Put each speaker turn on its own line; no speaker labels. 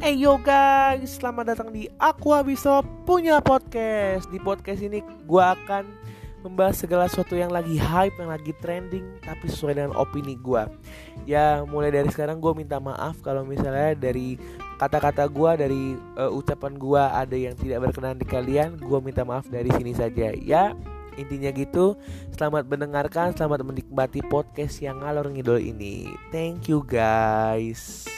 Hey yo guys, selamat datang di Aqua Biso punya podcast. Di podcast ini gue akan membahas segala sesuatu yang lagi hype, yang lagi trending, tapi sesuai dengan opini gue. Ya mulai dari sekarang gue minta maaf kalau misalnya dari kata-kata gue, dari uh, ucapan gue ada yang tidak berkenan di kalian, gue minta maaf dari sini saja. Ya intinya gitu. Selamat mendengarkan, selamat menikmati podcast yang ngalor ngidol ini. Thank you guys.